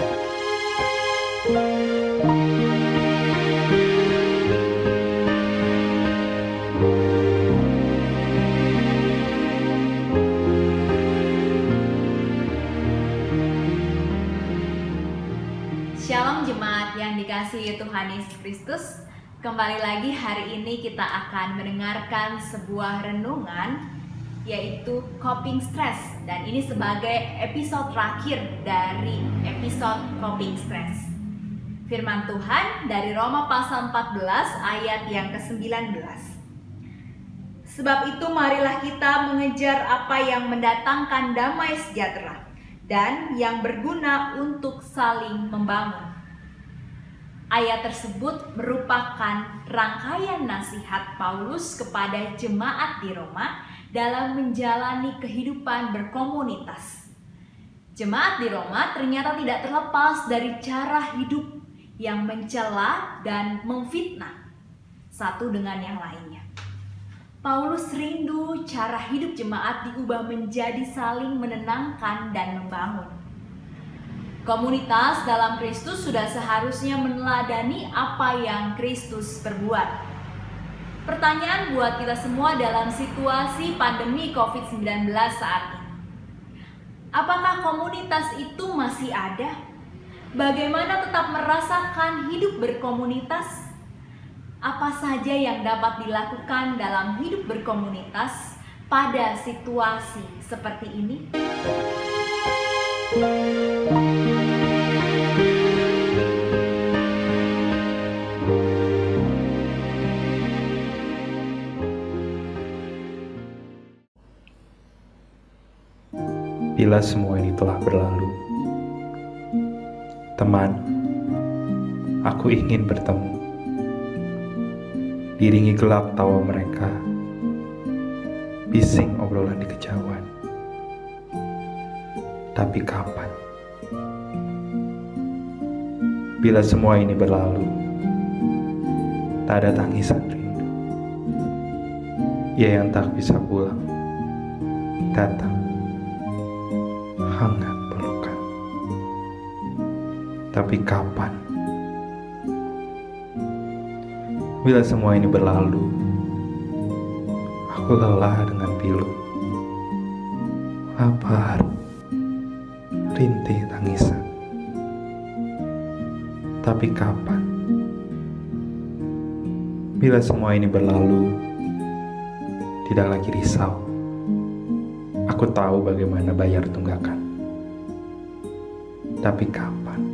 Shalom jemaat yang dikasihi Tuhan Yesus Kristus. Kembali lagi hari ini kita akan mendengarkan sebuah renungan yaitu coping stress dan ini sebagai episode terakhir dari episode coping stress. Firman Tuhan dari Roma pasal 14 ayat yang ke-19. Sebab itu marilah kita mengejar apa yang mendatangkan damai sejahtera dan yang berguna untuk saling membangun. Ayat tersebut merupakan rangkaian nasihat Paulus kepada jemaat di Roma dalam menjalani kehidupan berkomunitas. Jemaat di Roma ternyata tidak terlepas dari cara hidup yang mencela dan memfitnah satu dengan yang lainnya. Paulus rindu cara hidup jemaat diubah menjadi saling menenangkan dan membangun. Komunitas dalam Kristus sudah seharusnya meneladani apa yang Kristus perbuat. Pertanyaan buat kita semua dalam situasi pandemi COVID-19 saat ini. Apakah komunitas itu masih ada? Bagaimana tetap merasakan hidup berkomunitas? apa saja yang dapat dilakukan dalam hidup berkomunitas pada situasi seperti ini? Bila semua ini telah berlalu, teman, aku ingin bertemu diringi gelap tawa mereka, bising obrolan di kejauhan. Tapi kapan? Bila semua ini berlalu, tak ada tangisan rindu. Ia yang tak bisa pulang, datang, hangat pelukan. Tapi kapan? Bila semua ini berlalu, aku lelah dengan pilu, lapar, rintih tangisan. Tapi kapan? Bila semua ini berlalu, tidak lagi risau. Aku tahu bagaimana bayar tunggakan. Tapi kapan?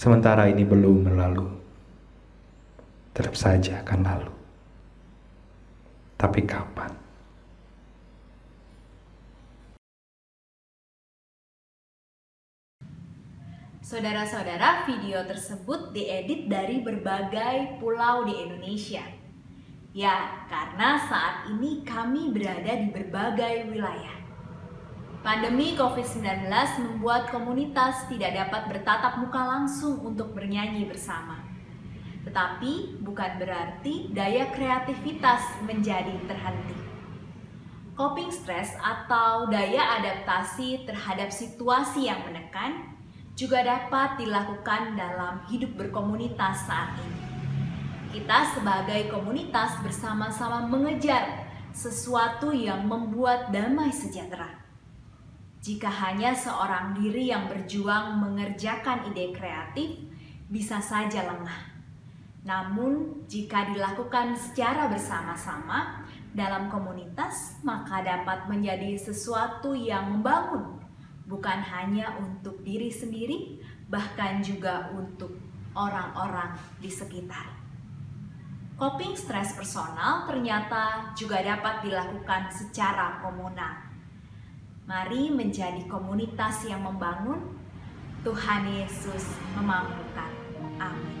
Sementara ini belum berlalu, tetap saja akan lalu. Tapi kapan? Saudara-saudara, video tersebut diedit dari berbagai pulau di Indonesia. Ya, karena saat ini kami berada di berbagai wilayah. Pandemi COVID-19 membuat komunitas tidak dapat bertatap muka langsung untuk bernyanyi bersama. Tetapi bukan berarti daya kreativitas menjadi terhenti. Coping stress atau daya adaptasi terhadap situasi yang menekan juga dapat dilakukan dalam hidup berkomunitas saat ini. Kita sebagai komunitas bersama-sama mengejar sesuatu yang membuat damai sejahtera. Jika hanya seorang diri yang berjuang mengerjakan ide kreatif, bisa saja lengah. Namun, jika dilakukan secara bersama-sama dalam komunitas, maka dapat menjadi sesuatu yang membangun, bukan hanya untuk diri sendiri, bahkan juga untuk orang-orang di sekitar. Coping stres personal ternyata juga dapat dilakukan secara komunal. Mari menjadi komunitas yang membangun. Tuhan Yesus memampukan. Amin.